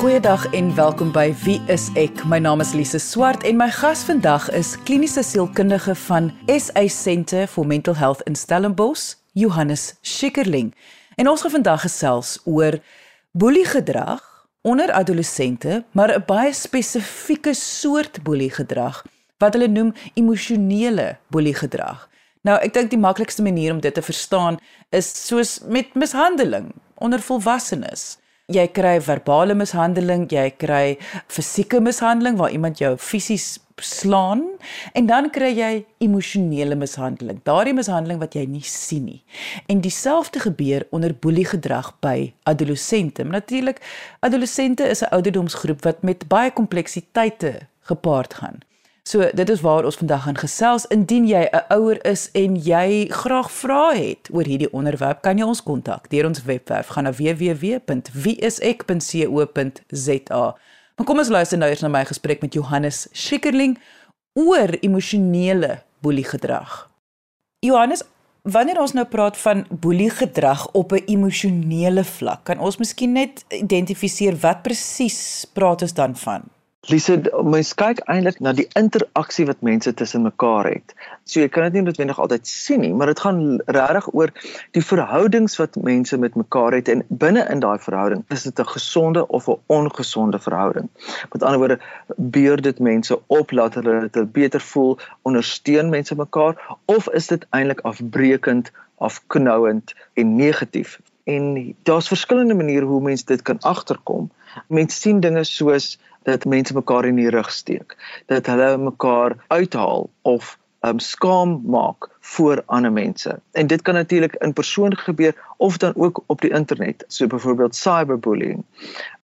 Goeiedag en welkom by Wie is ek? My naam is Lise Swart en my gas vandag is kliniese sielkundige van SA Centre for Mental Health in Stellenbosch, Johannes Schikkerling. En ons gaan vandag gesels oor boeliegedrag onder adolessente, maar 'n baie spesifieke soort boeliegedrag wat hulle noem emosionele boeliegedrag. Nou, ek dink die maklikste manier om dit te verstaan is soos met mishandeling onder volwassenes jy kry verbale mishandeling, jy kry fisieke mishandeling waar iemand jou fisies slaan en dan kry jy emosionele mishandeling. Daardie mishandeling wat jy nie sien nie. En dieselfde gebeur onder boeliegedrag by adolessente. Natuurlik, adolessente is 'n ouderdomsgroep wat met baie kompleksiteite gepaard gaan. So dit is waar ons vandag gaan gesels. Indien jy 'n ouer is en jy graag vrae het oor hierdie onderwerp, kan jy ons kontak deur ons webwerf gaan na www.wieisek.co.za. Maar kom ons luister nou eers na my gesprek met Johannes Schikkerling oor emosionele boeliegedrag. Johannes, wanneer ons nou praat van boeliegedrag op 'n emosionele vlak, kan ons miskien net identifiseer wat presies praat ons dan van? Lise, mens kyk eintlik na die interaksie wat mense tussen mekaar het. So jy kan dit nie noodwendig altyd sien nie, maar dit gaan regtig oor die verhoudings wat mense met mekaar het en binne in daai verhouding, is dit 'n gesonde of 'n ongesonde verhouding. Met ander woorde, beur dit mense op laat hulle dit beter voel, ondersteun mense mekaar of is dit eintlik afbreekend, afknouend en negatief? En daar's verskillende maniere hoe mense dit kan agterkom. Mense sien dinge soos dat mense mekaar in die rug steek, dat hulle mekaar uithaal of um skaam maak voor ander mense. En dit kan natuurlik in persoon gebeur of dan ook op die internet, so byvoorbeeld cyberbullying.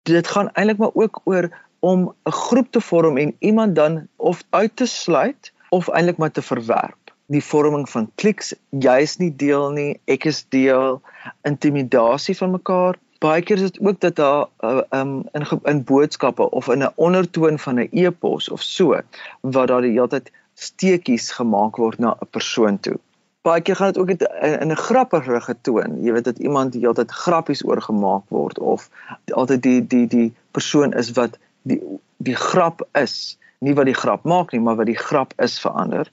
Dit gaan eintlik maar ook oor om 'n groep te vorm en iemand dan of uit te sluit of eintlik maar te verwerp. Die vorming van kliks, jy is nie deel nie, ek is deel, intimidasie van mekaar baie keer is dit ook dat daar uh, um in in boodskappe of in 'n ondertoon van 'n e-pos of so wat daar die hele tyd steekies gemaak word na 'n persoon toe. Baie keer gaan dit ook in, in 'n grappige toon. Jy weet dat iemand die hele tyd grappies oor gemaak word of altyd die die die persoon is wat die die grap is, nie wat die grap maak nie, maar wat die grap is verander.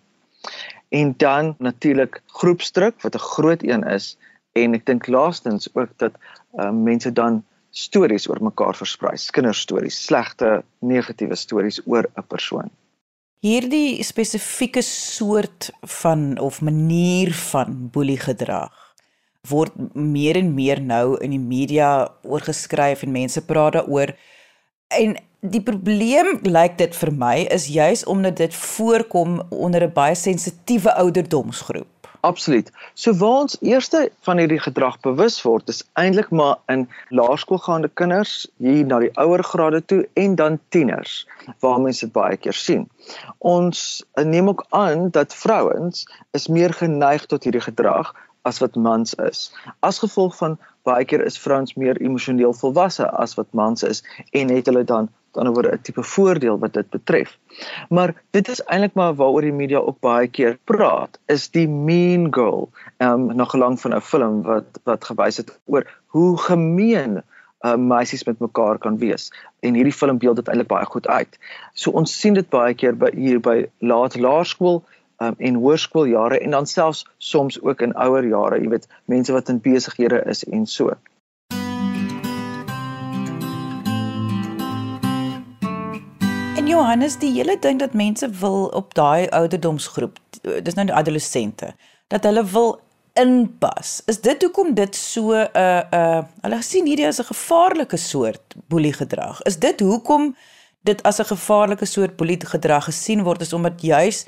En dan natuurlik groepsdruk wat 'n groot een is en ek dink laastens ook dat uh, mense dan stories oor mekaar versprei, kinderstories, slegte, negatiewe stories oor 'n persoon. Hierdie spesifieke soort van of manier van boeliegedrag word meer en meer nou in die media oorgeskryf en mense praat daaroor. En die probleem lyk dit vir my is juis omdat dit voorkom onder 'n baie sensitiewe ouderdomsgroep. Absoluut. So waar ons eerste van hierdie gedrag bewus word, is eintlik maar in laerskoolgaande kinders, hier na die ouer grade toe en dan tieners waar mense dit baie keer sien. Ons neem ook aan dat vrouens is meer geneig tot hierdie gedrag as wat mans is. As gevolg van baie keer is vrouens meer emosioneel volwasse as wat mans is en het hulle dan dan oor 'n tipe voordeel wat dit betref. Maar dit is eintlik maar waaroor die media ook baie keer praat, is die mean girl. Ehm um, nog gelang van 'n film wat wat gewys het oor hoe gemeen uh, meisies met mekaar kan wees. En hierdie film beeld dit eintlik baie goed uit. So ons sien dit baie keer by hier by laat laerskool um, en hoërskooljare en dan selfs soms ook in ouer jare, jy weet, mense wat in besighede is en so. Johannes, die hele ding dat mense wil op daai ouderdomsgroep, dis nou die adolessente, dat hulle wil inpas. Is dit hoekom dit so 'n uh, uh hulle sien hierdie as 'n gevaarlike soort boeliegedrag? Is dit hoekom dit as 'n gevaarlike soort boeliegedrag gesien word is omdat juis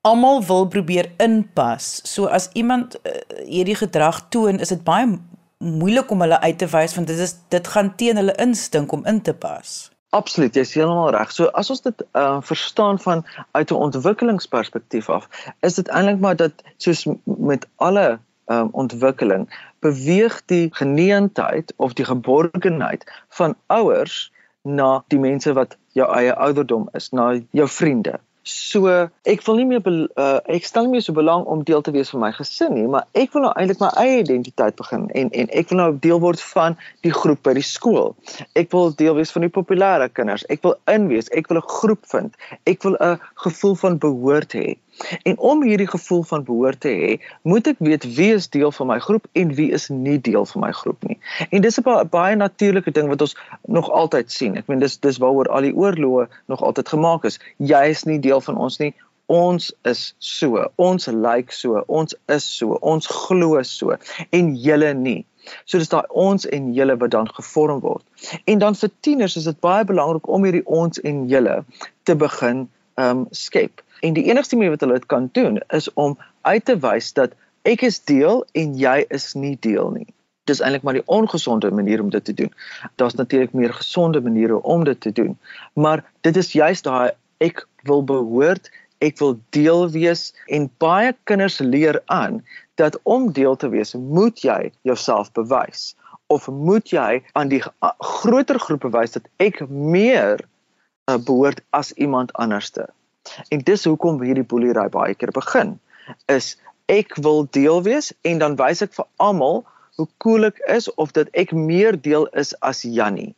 almal wil probeer inpas. So as iemand uh, hierdie gedrag toon, is dit baie moeilik om hulle uit te wys want dit is dit gaan teen hulle instink om in te pas. Absoluut, jy is heeltemal reg. So as ons dit uh, verstaan van uit 'n ontwikkelingsperspektief af, is dit eintlik maar dat soos met alle um, ontwikkeling beweeg die geneentheid of die geborgenheid van ouers na die mense wat jou eie ouderdom is, na jou vriende. So ek wil nie meer uh, ek stel nie meer so belang om deel te wees van my gesin nie, maar ek wil nou eintlik my eie identiteit begin en en ek wil nou deel word van die groep by die skool. Ek wil deel wees van die populêre kinders. Ek wil inwees, ek wil 'n groep vind. Ek wil 'n gevoel van behoort hê. En om hierdie gevoel van behoort te hê, moet ek weet wie is deel van my groep en wie is nie deel van my groep nie. En dis 'n baie natuurlike ding wat ons nog altyd sien. Ek meen dis dis waaroor al die oorloë nog altyd gemaak is. Jy is nie deel van ons nie. Ons is so. Ons lyk like so. Ons is so. Ons glo so en julle nie. So dis daai ons en julle wat dan gevorm word. En dan vir tieners is dit baie belangrik om hierdie ons en julle te begin ehm um, skep. En die enigste manier wat hulle dit kan doen is om uit te wys dat ek is deel en jy is nie deel nie. Dis eintlik maar die ongesonde manier om dit te doen. Daar's natuurlik meer gesonde maniere om dit te doen. Maar dit is juist daai ek wil behoort, ek wil deel wees en baie kinders leer aan dat om deel te wees, moet jy jouself bewys of moet jy aan die groter groep bewys dat ek meer uh, behoort as iemand anderste. En dis hoekom hierdie boelery baie keer begin. Is ek wil deel wees en dan wys ek vir almal hoe cool ek is of dat ek meer deel is as Jannie.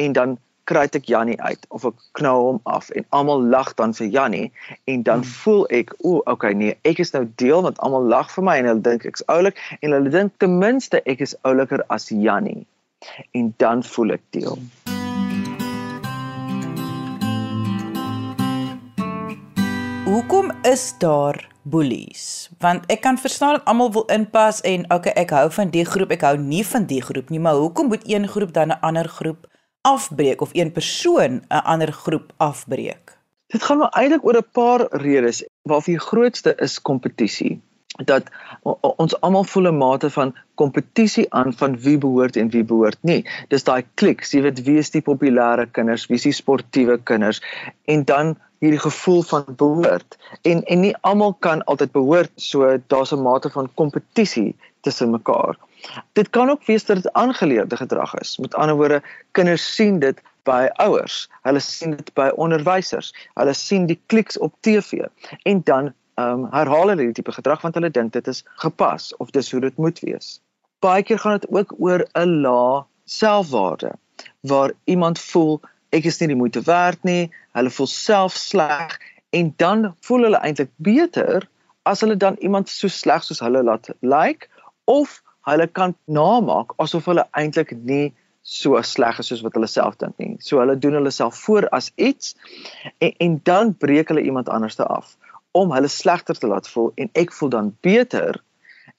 En dan kry ek Jannie uit of ek knou hom af en almal lag dan vir Jannie en dan hmm. voel ek o, okay nee, ek is nou deel want almal lag vir my en hulle dink ek's oulik en hulle dink ten minste ek is ouliker as Jannie. En dan voel ek deel. Hmm. Hoekom is daar bullies? Want ek kan verstaan dat almal wil inpas en okay, ek hou van die groep, ek hou nie van die groep nie, maar hoekom moet een groep dan 'n ander groep afbreek of een persoon 'n ander groep afbreek? Dit gaan maar eintlik oor 'n paar redes, waarvan die grootste is kompetisie dat ons almal voel 'n mate van kompetisie aan van wie behoort en wie behoort nie. Dis daai klik, jy weet wie is die populêre kinders, wie is die sportiewe kinders en dan hierdie gevoel van behoort en en nie almal kan altyd behoort so daar's 'n mate van kompetisie tussen mekaar. Dit kan ook wees dat dit aangeleerde gedrag is. Met ander woorde, kinders sien dit by ouers. Hulle sien dit by onderwysers. Hulle sien die kliks op TV en dan ehm um, herhaal hulle hierdie tipe gedrag want hulle dink dit is gepas of dis hoe dit moet wees. Baie keer gaan dit ook oor 'n lae selfwaarde waar iemand voel ek is nie die moeite werd nie, hulle voel self sleg en dan voel hulle eintlik beter as hulle dan iemand so sleg soos hulle laat lyk like, of hulle kan namaak asof hulle eintlik nie so sleg is soos wat hulle self dink nie. So hulle doen hulle self voor as iets en, en dan breek hulle iemand anders te af om hulle slegter te laat voel en ek voel dan beter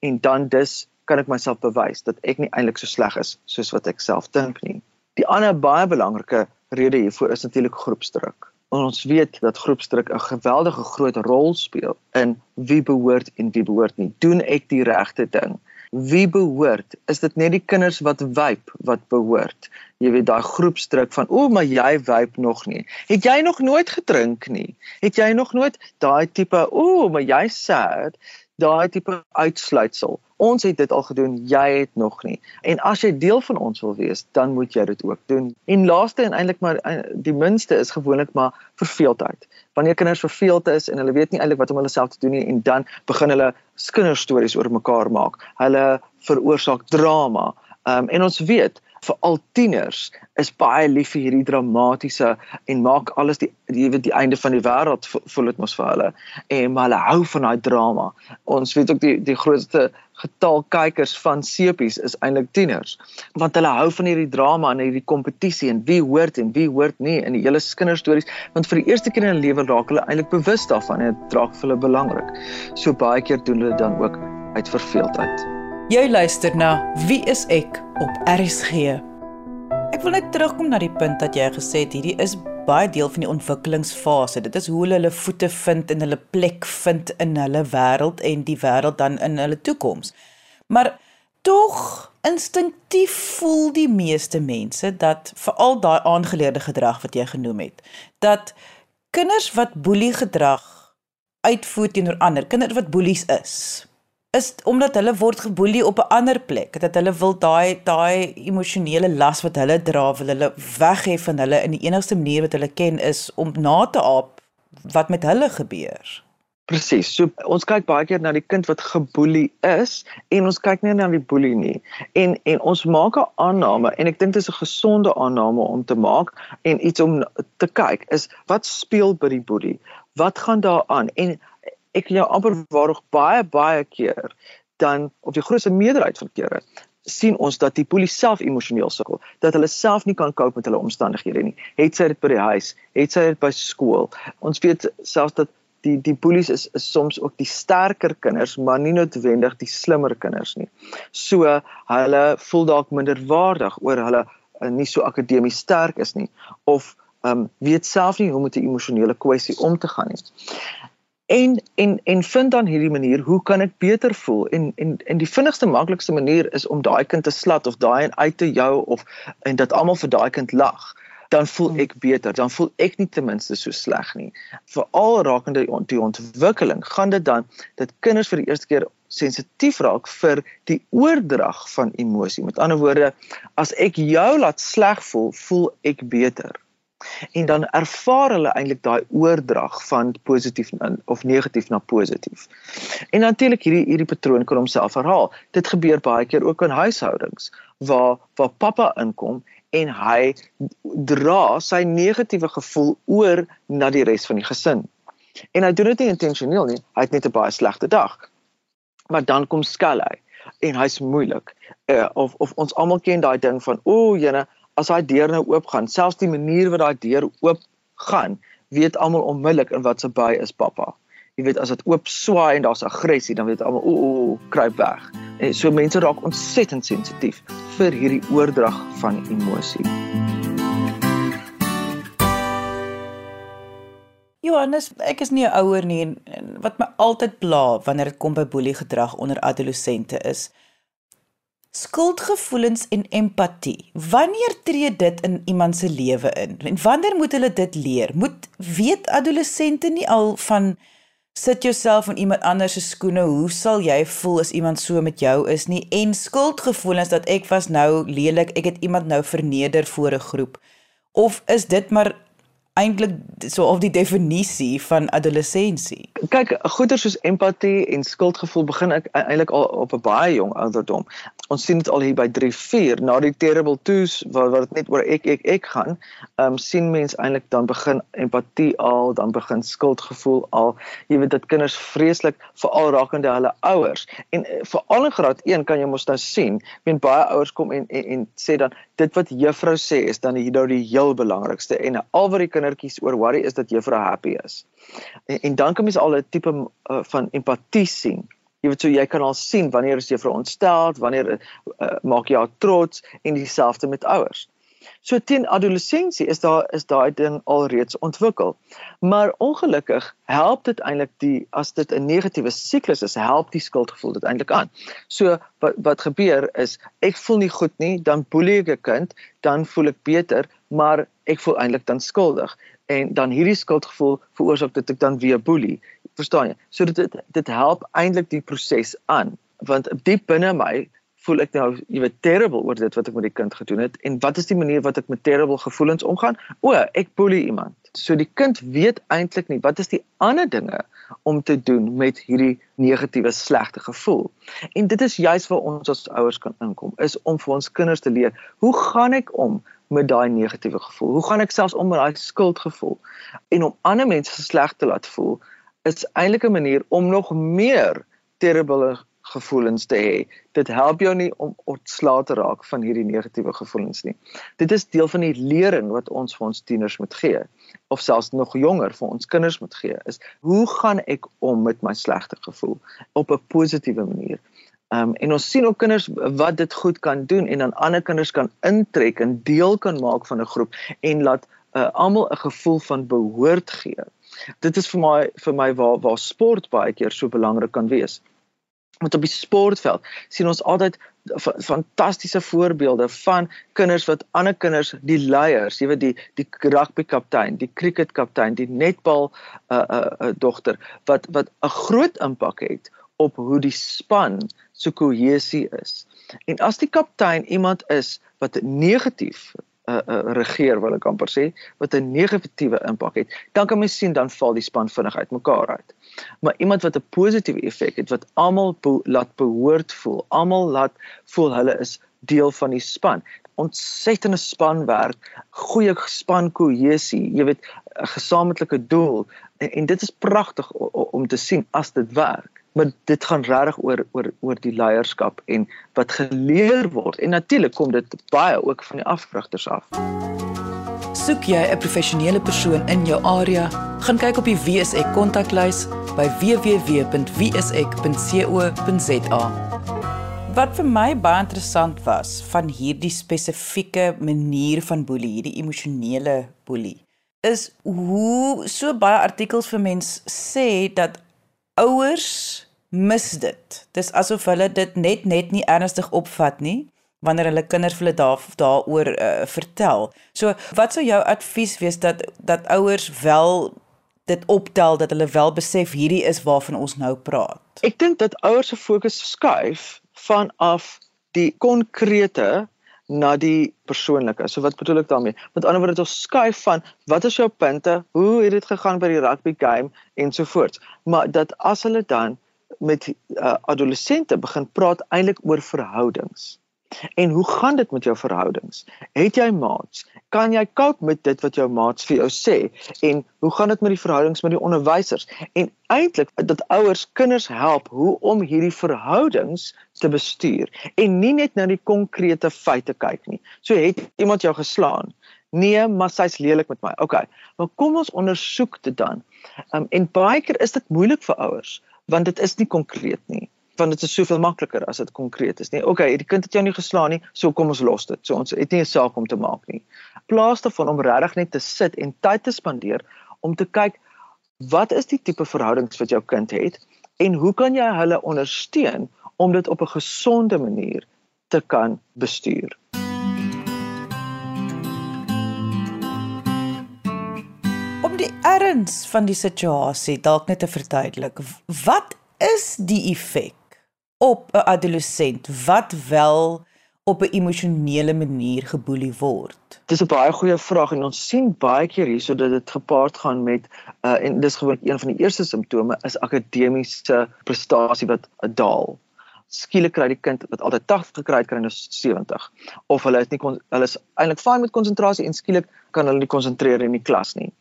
en dan dus kan ek myself bewys dat ek nie eintlik so sleg is soos wat ek self dink nie. Die ander baie belangrike rede hiervoor is natuurlik groepsdruk. Ons weet dat groepsdruk 'n geweldige groot rol speel in wie behoort en wie behoort nie. Doen ek die regte ding? Wie behoort? Is dit net die kinders wat wyp wat behoort? Jy weet daai groepsdruk van o, maar jy wyp nog nie. Het jy nog nooit gedrink nie? Het jy nog nooit daai tipe o, maar jy sê daai tipe uitsluitsel. Ons het dit al gedoen, jy het nog nie. En as jy deel van ons wil wees, dan moet jy dit ook doen. En laaste en eintlik maar eh, die minste is gewoonlik maar verveeldheid. Wanneer kinders verveeld is en hulle weet nie eintlik wat om hulle self te doen nie en dan begin hulle kinderstories oor mekaar maak. Hulle veroorsaak drama. Um, en ons weet vir al tieners is baie lief vir hierdie dramatiese en maak alles die jy weet die einde van die wêreld voel dit mos vir hulle en maar hulle hou van daai drama. Ons weet ook die die grootste getal kykers van sepies is eintlik tieners want hulle hou van hierdie drama en hierdie kompetisie en wie hoort en wie hoort nie in die hele kinderstories want vir die eerste keer in hulle lewe raak hulle eintlik bewus daarvan en dit draak vir hulle belangrik. So baie keer doen hulle dan ook uit verveeldheid. Jy luister na Wie is ek op RSG. Ek wil net terugkom na die punt dat jy gesê het hierdie is baie deel van die ontwikkelingsfase. Dit is hoe hulle hulle voete vind en hulle plek vind in hulle wêreld en die wêreld dan in hulle toekoms. Maar tog instinktief voel die meeste mense dat veral daai aangeleerde gedrag wat jy genoem het, dat kinders wat boelie gedrag uitvoer teenoor ander, kinders wat boelies is, is omdat hulle word geboelie op 'n ander plek dat hulle wil daai daai emosionele las wat hulle dra wil hulle weghê van hulle in die enigste manier wat hulle ken is om na te aap wat met hulle gebeur. Presies. So ons kyk baie keer na die kind wat geboelie is en ons kyk nie na die boelie nie. En en ons maak 'n aanname en ek dink dit is 'n gesonde aanname om te maak en iets om te kyk is wat speel by die boelie? Wat gaan daar aan? En ek jou amper waarog baie baie keer dan op die grootste meerderheid van kere sien ons dat die boelie self emosioneel sukkel, dat hulle self nie kan cope met hulle omstandighede nie. Het sy dit by die huis, het sy dit by skool. Ons weet selfs dat die die bullies is, is soms ook die sterker kinders, maar nie noodwendig die slimmer kinders nie. So hulle voel dalk minderwaardig oor hulle uh, nie so akademies sterk is nie of ehm um, weet self nie hoe met 'n emosionele kwessie om te gaan nie. En en en vind dan hierdie manier, hoe kan ek beter voel? En en en die vinnigste maklikste manier is om daai kind te slat of daai uit te jou of en dat almal vir daai kind lag dan voel hmm. ek beter, dan voel ek nie ten minste so sleg nie. Veral rakende die ontwikkeling, gaan dit dan dat kinders vir die eerste keer sensitief raak vir die oordrag van emosie. Met ander woorde, as ek jou laat sleg voel, voel ek beter. En dan ervaar hulle eintlik daai oordrag van positief of negatief na positief. En natuurlik hierdie hierdie patroon kan homself herhaal. Dit gebeur baie keer ook in huishoudings waar waar pappa inkom en hy dra sy negatiewe gevoel oor na die res van die gesin. En hy doen dit nie intentioneel nie, hy het net 'n baie slegte dag. Maar dan kom skel hy en hy's moeilik. Uh, of of ons almal ken daai ding van o, oh, jene, as daai deur nou oop gaan, selfs die manier wat daai deur oop gaan, weet almal onmiddellik in wat se by is pappa. Jy weet as dit oop swaai en daar's aggressie, dan weet almal o, o, kruip weg. En so mense raak ontsettend sensitief vir hierdie oordrag van emosie. Johannes, ek is nie 'n ouer nie en, wat my altyd pla wanneer dit kom by boelie gedrag onder adolessente is skuldgevoelens en empatie. Wanneer tree dit in iemand se lewe in? En wanneer moet hulle dit leer? Moet weet adolessente nie al van sit jouself in iemand anders se skoene. Hoe sal jy voel as iemand so met jou is nie? En skuldgevoelens dat ek was nou lelik, ek het iemand nou verneder voor 'n groep. Of is dit maar eintlik so of die definisie van adolessensie. Kyk, goeie soos empatie en skuldgevoel begin ek eintlik al op 'n baie jong ouderdom. Ons sien dit al hier by 3, 4 na die terrible twos wat wat dit net oor ek ek ek gaan. Ehm um, sien mens eintlik dan begin empatie al, dan begin skuldgevoel al. Jy weet dat kinders vreeslik veral rakende hulle ouers. En eh, veral in graad 1 kan jy mos nou sien, men baie ouers kom en, en en sê dan dit wat juffrou sê is dan hier nou die heel belangrikste en al wat die kindertjies oor worry is dat juffrou happy is. En, en dan kom jy al 'n tipe uh, van empatie sien. Jy weet so jy kan al sien wanneer is juffrou ontstel, wanneer uh, maak jy haar trots en dieselfde met ouers. So teen adolessensie is daar is daai ding alreeds ontwikkel. Maar ongelukkig help dit eintlik die as dit 'n negatiewe siklus is, help die skuldgevoel dit eintlik aan. So wat wat gebeur is ek voel nie goed nie, dan boelie ek 'n kind, dan voel ek beter, maar ek voel eintlik dan skuldig en dan hierdie skuldgevoel veroorsaak dit ek dan weer boelie. Verstaan jy? So dit dit help eintlik die proses aan want diep binne my voel ek nou jy weet terrible oor dit wat ek met die kind gedoen het en wat is die manier wat ek met terrible gevoelens omgaan? O, ek boelie iemand. So die kind weet eintlik nie wat is die ander dinge om te doen met hierdie negatiewe slegte gevoel. En dit is juis waar ons as ouers kan inkom, is om vir ons kinders te leer, hoe gaan ek om met daai negatiewe gevoel? Hoe gaan ek selfs om met daai skuldgevoel? En om ander mense sleg te laat voel is eintlik 'n manier om nog meer terrible gevoelens te hê. Dit help jou nie om ontslae te raak van hierdie negatiewe gevoelens nie. Dit is deel van die lering wat ons vir ons tieners moet gee of selfs nog jonger vir ons kinders moet gee is hoe gaan ek om met my slegte gevoel op 'n positiewe manier. Ehm um, en ons sien ook kinders wat dit goed kan doen en dan ander kinders kan intrek en deel kan maak van 'n groep en laat uh, almal 'n gevoel van behoort gee. Dit is vir my vir my waar waar sport baie keer so belangrik kan wees met op die sportveld sien ons altyd fantastiese voorbeelde van kinders wat ander kinders die leiers, jy weet die die rugby kaptein, die cricket kaptein, die netbal uh uh, uh dogter wat wat 'n groot impak het op hoe die span so kohesie is. En as die kaptein iemand is wat negatief uh, uh, regeer wil ek amper sê wat 'n negatiewe impak het, dan kan mens sien dan val die span vinnig uit mekaar uit. Maar iemand wat 'n positiewe effek het wat almal be laat behoort voel, almal laat voel hulle is deel van die span. Ontsettende spanwerk, goeie span kohesie, jy weet 'n gesamentlike doel en, en dit is pragtig om te sien as dit werk maar dit gaan regtig oor oor oor die leierskap en wat geleer word en natuurlik kom dit baie ook van die afrigters af. Soek jy 'n professionele persoon in jou area, gaan kyk op die WSE kontaklys by www.wse.co.za. Wat vir my baie interessant was van hierdie spesifieke manier van boelie, hierdie emosionele boelie, is hoe so baie artikels vir mens sê dat ouers mis dit. Dis asof hulle dit net net nie ernstig opvat nie wanneer hulle kinders hulle daar daaroor uh, vertel. So wat sou jou advies wees dat dat ouers wel dit optel dat hulle wel besef hierdie is waarvan ons nou praat. Ek dink dat ouers se fokus skuif vanaf die konkrete na die persoonlike. So wat bedoel ek daarmee? Met ander woorde, ons skuif van wat is jou punte? Hoe het dit gegaan by die rugby game ensovoorts. Maar dat as hulle dan met uh, adolessente begin praat eintlik oor verhoudings. En hoe gaan dit met jou verhoudings? Het jy maats? Kan jy cope met dit wat jou maats vir jou sê? En hoe gaan dit met die verhoudings met die onderwysers? En eintlik dat ouers kinders help hoe om hierdie verhoudings te bestuur en nie net na die konkrete feite kyk nie. So het iemand jou geslaan? Nee, maar sy's lelik met my. OK. Maar kom ons ondersoek dit dan. Um, en baie keer is dit moeilik vir ouers want dit is nie konkreet nie want dit is soveel makliker as dit konkreet is nie. Okay, die kind het jou nie geslaan nie, so kom ons los dit. So ons het nie 'n saak om te maak nie. Plaas daarvan om regtig net te sit en tyd te spandeer om te kyk wat is die tipe verhoudings wat jou kind het en hoe kan jy hulle ondersteun om dit op 'n gesonde manier te kan bestuur. erns van die situasie dalk net te verduidelik. Wat is die effek op 'n adolessent wat wel op 'n emosionele manier geboelie word? Dis 'n baie goeie vraag en ons sien baie keer hierso dat dit gepaard gaan met uh, en dis gewoonlik een van die eerste simptome is akademiese prestasie wat daal. Skielik kry die kind wat altyd 80 gekry het kry nou 70 of hulle is nie hulle is eintlik fyn met konsentrasie en skielik kan hulle nie konsentreer in die klas nie.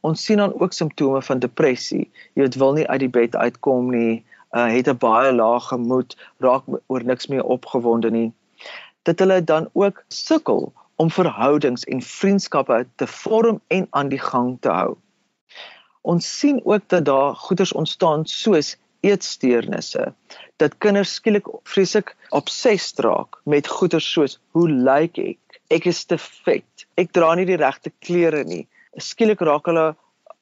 Ons sien dan ook simptome van depressie. Jy weet wil nie uit die bed uitkom nie, uh, het 'n baie lae gemoed, raak oor niks meer opgewonde nie. Dit hulle dan ook sukkel om verhoudings en vriendskappe te vorm en aan die gang te hou. Ons sien ook dat daar goeters ontstaan soos eetsteurnisse dat kinders skielik vreeslik obsessed raak met goeters soos hoe lyk ek ek is te vet ek dra nie die regte klere nie skielik raak hulle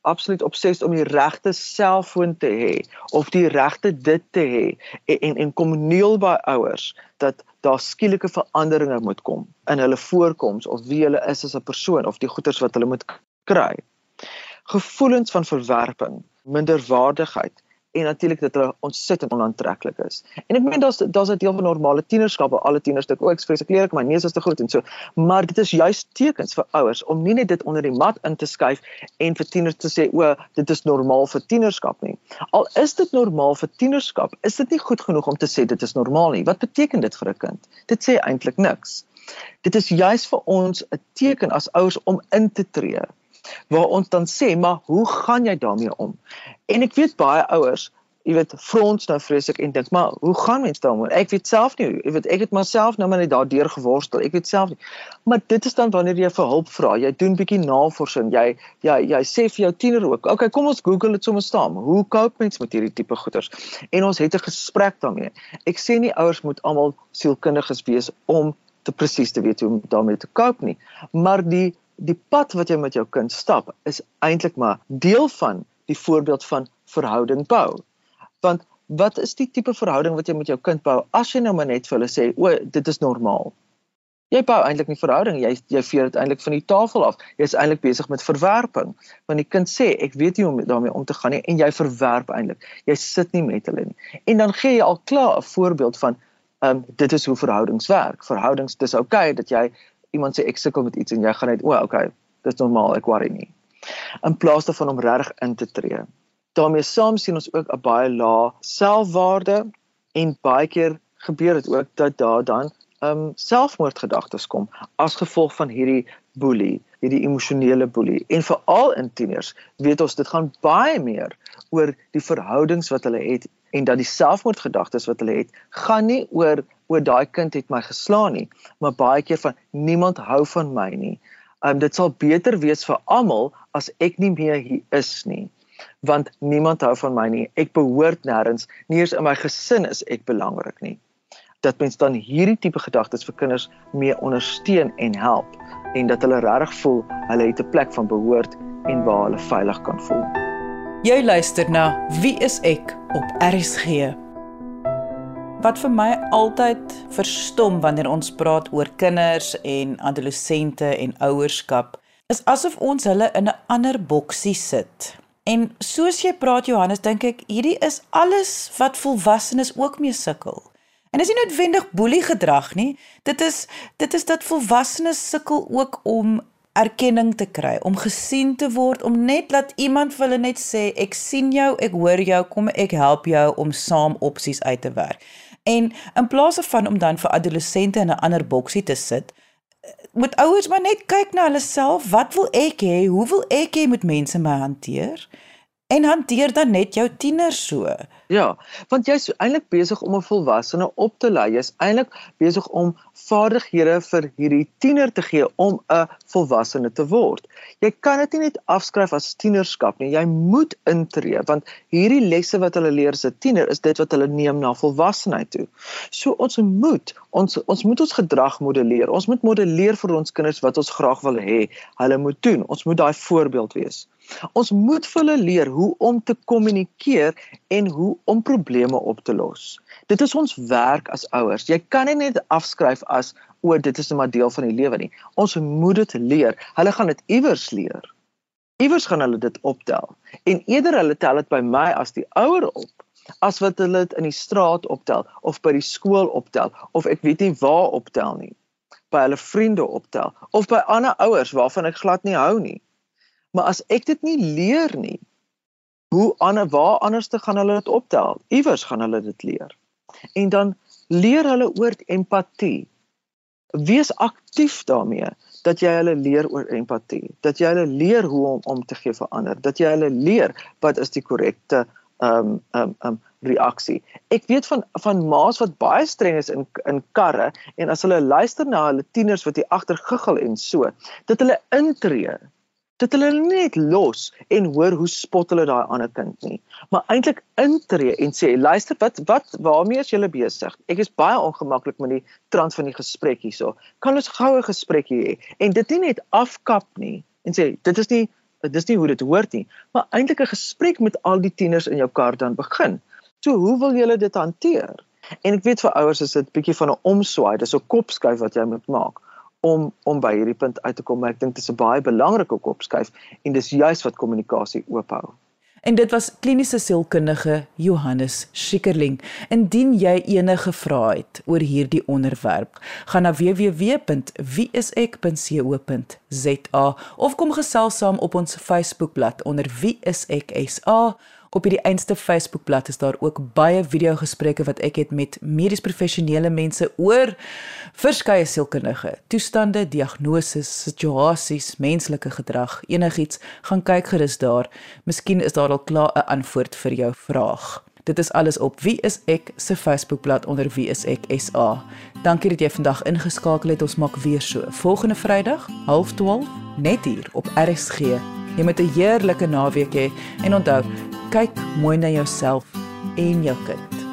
absoluut obsessief om die regte selfoon te hê of die regte dit te hê en en, en kom neel by ouers dat daar skielike veranderinge moet kom in hulle voorkoms of wie hulle is as 'n persoon of die goeders wat hulle moet kry. Gevoelens van verwerping, minderwaardigheid en natuurlik dat hulle ontsettend onaantreklik is. En ek meen daar's daar's 'n deel van normale tienerskap waar alle tieners dink o, ek vrees ek leer ek my neus is te groot en so. Maar dit is juist tekens vir ouers om nie net dit onder die mat in te skuif en vir tieners te sê o, dit is normaal vir tienerskap nie. Al is dit normaal vir tienerskap, is dit nie goed genoeg om te sê dit is normaal nie. Wat beteken dit vir 'n kind? Dit sê eintlik niks. Dit is juist vir ons 'n teken as ouers om in te tree waar ons dan sê, maar hoe gaan jy daarmee om? En ek weet baie ouers, jy weet, frons nou vreeslik en dink, maar hoe gaan mens daarmee? Ek weet self nie, jy weet, ek het myself nou maar net daardeur geworstel. Ek weet self nie. Maar dit is dan wanneer jy vir hulp vra. Jy doen bietjie navorsing. Jy jy jy sê vir jou tiener ook, "Oké, kom ons Google dit sommer staan. Hoe cope mens met hierdie tipe goeters?" En ons het 'n gesprek daarmee. Ek sê nie ouers moet almal sielkundiges wees om te presies te weet hoe om daarmee te cope nie, maar die die pad wat jy met jou kind stap is eintlik maar deel van die voorbeeld van verhouding bou. Want wat is die tipe verhouding wat jy met jou kind bou as jy nou maar net vir hulle sê o, dit is normaal. Jy bou eintlik nie verhouding, jy jy veer dit eintlik van die tafel af. Jy is eintlik besig met verwerping. Want die kind sê ek weet nie hoe om daarmee om te gaan nie en jy verwerp eintlik. Jy sit nie met hulle nie. En dan gee jy al klaar 'n voorbeeld van ehm um, dit is hoe verhoudings werk. Verhoudings dis oukei okay, dat jy iemand sê ek sukkel met iets en jy gaan net o, oh, okay, dis normaal, ek worry nie. In plaas daarvan om regtig in te tree. daarmee saam sien ons ook 'n baie lae selfwaarde en baie keer gebeur dit ook dat daar dan um selfmoordgedagtes kom as gevolg van hierdie boelie, hierdie emosionele boelie. En veral in tieners, weet ons dit gaan baie meer oor die verhoudings wat hulle het en dat die selfmoordgedagtes wat hulle het, gaan nie oor oor daai kind het my geslaan nie, maar baie keer van niemand hou van my nie. Um dit sal beter wees vir almal as ek nie meer hier is nie want niemand hou van my nie. Ek behoort nêrens, nie eens in my gesin is ek belangrik nie. Dat mens dan hierdie tipe gedagtes vir kinders mee ondersteun en help en dat hulle regtig voel hulle het 'n plek van behoort en waar hulle veilig kan voel. Jy luister na Wie is ek op RSG. Wat vir my altyd verstom wanneer ons praat oor kinders en adolessente en ouerskap, is asof ons hulle in 'n ander boksie sit. En soos jy praat Johannes, dink ek hierdie is alles wat volwassenes ook mee sukkel. En dis nie noodwendig boelie gedrag nie. Dit is dit is dat volwassenes sukkel ook om erkenning te kry, om gesien te word, om net laat iemand vir hulle net sê ek sien jou, ek hoor jou, kom ek help jou om saam opsies uit te werk. En in plaas van om dan vir adolessente in 'n ander boksie te sit, moet ouers maar net kyk na hulle self. Wat wil ek hê? Hoe wil ek hê moet mense my hanteer? En hanteer dan net jou tieners so. Ja, want jy's eintlik besig om 'n volwassene op te lei. Jy's eintlik besig om vaardighede vir hierdie tiener te gee om 'n volwassene te word. Jy kan dit nie net afskryf as tienerskap nie. Jy moet intree want hierdie lesse wat hulle leer as 'n tiener is dit wat hulle neem na volwassenheid toe. So ons moet ons ons moet ons gedrag modelleer. Ons moet modelleer vir ons kinders wat ons graag wil hê hulle moet doen. Ons moet daai voorbeeld wees. Ons moet vir hulle leer hoe om te kommunikeer en hoe om probleme op te los. Dit is ons werk as ouers. Jy kan nie net afskryf as o, dit is net maar deel van die lewe nie. Ons moet dit leer. Hulle gaan dit iewers leer. Iewers gaan hulle dit optel. En eerder hulle tel dit by my as die ouer op as wat hulle dit in die straat optel of by die skool optel of ek weet nie waar optel nie by hulle vriende optel of by ander ouers waarvan ek glad nie hou nie Maar as ek dit nie leer nie, hoe ander waar anders te gaan hulle dit optel? Iewers gaan hulle dit leer. En dan leer hulle oor empatie. Wees aktief daarmee dat jy hulle leer oor empatie, dat jy hulle leer hoe om om te gee vir ander, dat jy hulle leer wat is die korrekte ehm um, ehm um, um, reaksie. Ek weet van van ma's wat baie streng is in in karre en as hulle luister na hulle tieners wat hier agter guggel en so, dat hulle intree dat hulle net los en hoor hoe spot hulle daai ander kind nie. Maar eintlik intree en sê luister wat wat waarmee is julle besig? Ek is baie ongemaklik met die trant van die gesprek hierso. Kan ons goue gesprek hê en dit nie net afkap nie en sê dit is nie dit is nie hoe dit hoort nie maar eintlik 'n gesprek met al die tieners in jou kar dan begin. So hoe wil julle dit hanteer? En ek weet vir ouers is dit bietjie van 'n omswaai dis 'n kopskuif wat jy moet maak om om by hierdie punt uit te kom. Ek dink dit is 'n baie belangrike kopskuif en dis juis wat kommunikasie oophou. En dit was kliniese sielkundige Johannes Schikkerling. Indien jy enige vrae het oor hierdie onderwerp, gaan na www.wieisek.co.za of kom gesels saam op ons Facebookblad onder wieiseksa Op hierdie einste Facebookblad is daar ook baie video-gesprekke wat ek het met medies professionele mense oor verskeie sielkundige toestande, diagnoses, situasies, menslike gedrag, enigiets. Gaan kyk gerus daar. Miskien is daar al klaar 'n antwoord vir jou vraag. Dit is alles op Wie is ek se Facebookblad onder Wie is ek SA. Dankie dat jy vandag ingeskakel het. Ons maak weer so volgende Vrydag, 12:30 net hier op RSG. Jy moet 'n heerlike naweek hê en onthou kyk mooi na jouself en jou kind.